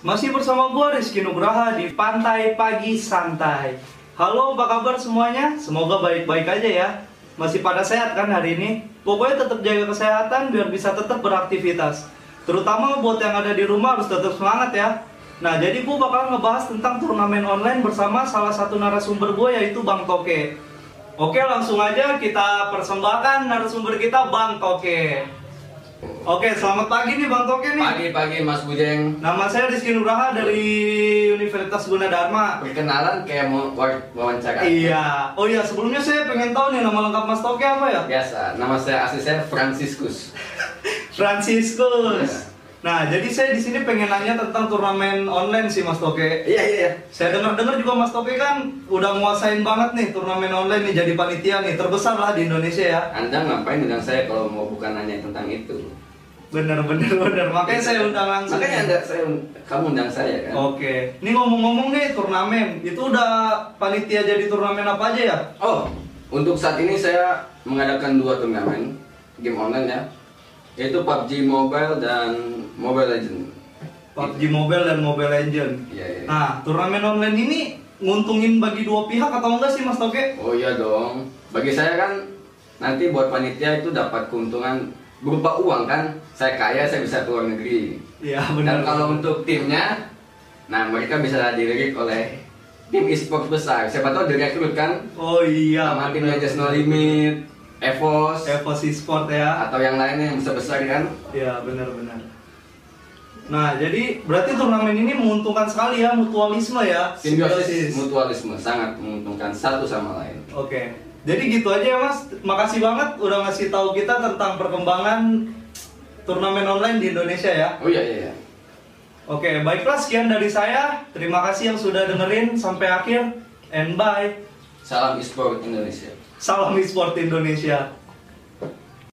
Masih bersama gue Rizky Nugraha di Pantai Pagi Santai. Halo, apa kabar semuanya? Semoga baik-baik aja ya. Masih pada sehat kan hari ini? Pokoknya tetap jaga kesehatan biar bisa tetap beraktivitas. Terutama buat yang ada di rumah harus tetap semangat ya. Nah, jadi gue bakal ngebahas tentang turnamen online bersama salah satu narasumber gue yaitu Bang Toke. Oke, langsung aja kita persembahkan narasumber kita Bang Toke. Oke, selamat pagi nih Bang Toke nih. Pagi-pagi Mas Bujeng Nama saya Rizky Nugraha dari Universitas Gunadarma. Perkenalan kayak mau wa- wawancara Iya. Oh iya, sebelumnya saya pengen tahu nih nama lengkap Mas Toke apa ya? Biasa, nama saya asli saya Franciscus Franciscus. Nah, jadi saya di sini pengen nanya tentang turnamen online sih Mas Toke. Iya iya iya Saya dengar-dengar juga Mas Toke kan udah nguasain banget nih turnamen online nih jadi panitia nih terbesar lah di Indonesia ya. Anda ngapain undang saya kalau mau bukan nanya tentang itu Bener bener bener. Makanya saya undang langsung. Makanya anda, saya, kamu undang saya kan Oke. Ini ngomong-ngomong nih turnamen, itu udah panitia jadi turnamen apa aja ya? Oh, untuk saat ini saya mengadakan dua turnamen game online ya Yaitu PUBG Mobile dan Mobile Legend PUBG Mobile dan Mobile Legend. Iya iya Nah, turnamen online ini nguntungin bagi dua pihak atau enggak sih Mas Toke? Oh iya dong. Bagi saya kan nanti buat panitia itu dapat keuntungan berupa uang kan. Saya kaya, saya bisa keluar negeri. Iya Dan kalau untuk timnya, nah mereka bisa dilirik oleh tim e-sport besar. Siapa tahu direkrut kan Oh iya. sama timnya Just No Limit, Evos, Evos Sport ya. atau yang lainnya yang besar besar kan. Iya benar-benar. Nah, jadi berarti turnamen ini menguntungkan sekali ya mutualisme ya. Simbiosis mutualisme sangat menguntungkan satu sama lain. Oke. Jadi gitu aja ya Mas. Makasih banget udah ngasih tahu kita tentang perkembangan turnamen online di Indonesia ya. Oh iya iya. iya. Oke, baiklah sekian dari saya. Terima kasih yang sudah dengerin sampai akhir and bye. Salam e-sport Indonesia. Salam e-sport Indonesia.